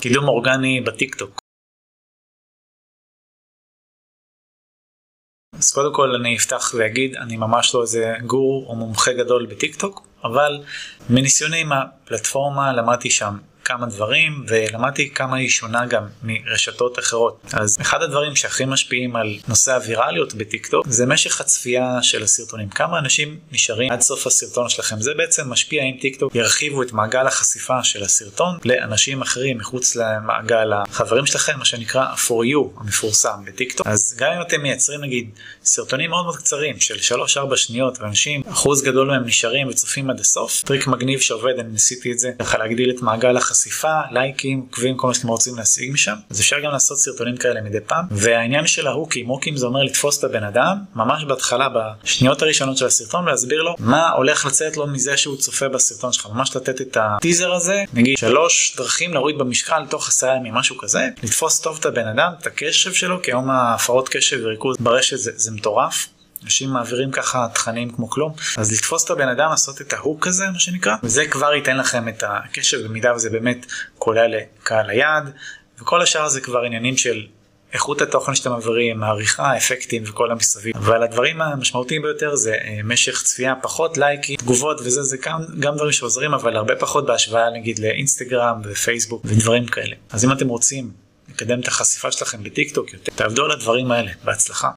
קידום אורגני בטיקטוק. אז קודם כל אני אפתח ואגיד, אני ממש לא איזה גורו או מומחה גדול בטיקטוק, אבל מניסיוני עם הפלטפורמה למדתי שם כמה דברים ולמדתי כמה היא שונה גם מרשתות אחרות. אז אחד הדברים שהכי משפיעים על נושא הווירליות בטיקטוק זה משך הצפייה של הסרטונים. כמה אנשים נשארים עד סוף הסרטון שלכם. זה בעצם משפיע אם טיקטוק ירחיבו את מעגל החשיפה של הסרטון לאנשים אחרים מחוץ למעגל החברים שלכם, מה שנקרא for you המפורסם בטיקטוק. אז גם אם אתם מייצרים נגיד סרטונים מאוד מאוד קצרים של 3-4 שניות ואנשים, אחוז גדול מהם נשארים וצופים עד הסוף, טריק מגניב שעובד, אני ניסיתי את זה, ככה להגדיל את מעגל החשיפה. חשיפה, לייקים, עוקבים, כל מה שאתם רוצים להשיג משם. אז אפשר גם לעשות סרטונים כאלה מדי פעם. והעניין של ההוקים, הוקים זה אומר לתפוס את הבן אדם, ממש בהתחלה, בשניות הראשונות של הסרטון, ולהסביר לו מה הולך לצאת לו מזה שהוא צופה בסרטון שלך. ממש לתת את הטיזר הזה, נגיד שלוש דרכים להוריד במשקל תוך עשרה ימים, משהו כזה. לתפוס טוב את הבן אדם, את הקשב שלו, כי היום ההפרעות קשב וריכוז ברשת זה, זה מטורף. אנשים מעבירים ככה תכנים כמו כלום אז לתפוס את הבן אדם לעשות את ההוק הזה מה שנקרא וזה כבר ייתן לכם את הקשב במידה וזה באמת קולע לקהל היעד וכל השאר זה כבר עניינים של איכות התוכן שאתם מעבירים, העריכה, האפקטים וכל המסביב. אבל הדברים המשמעותיים ביותר זה אה, משך צפייה, פחות לייקים, תגובות וזה, זה גם, גם דברים שעוזרים, אבל הרבה פחות בהשוואה נגיד לאינסטגרם ופייסבוק ודברים כאלה. אז אם אתם רוצים לקדם את החשיפה שלכם בטיקטוק יותר, תעבדו על הדברים האלה. בהצלחה.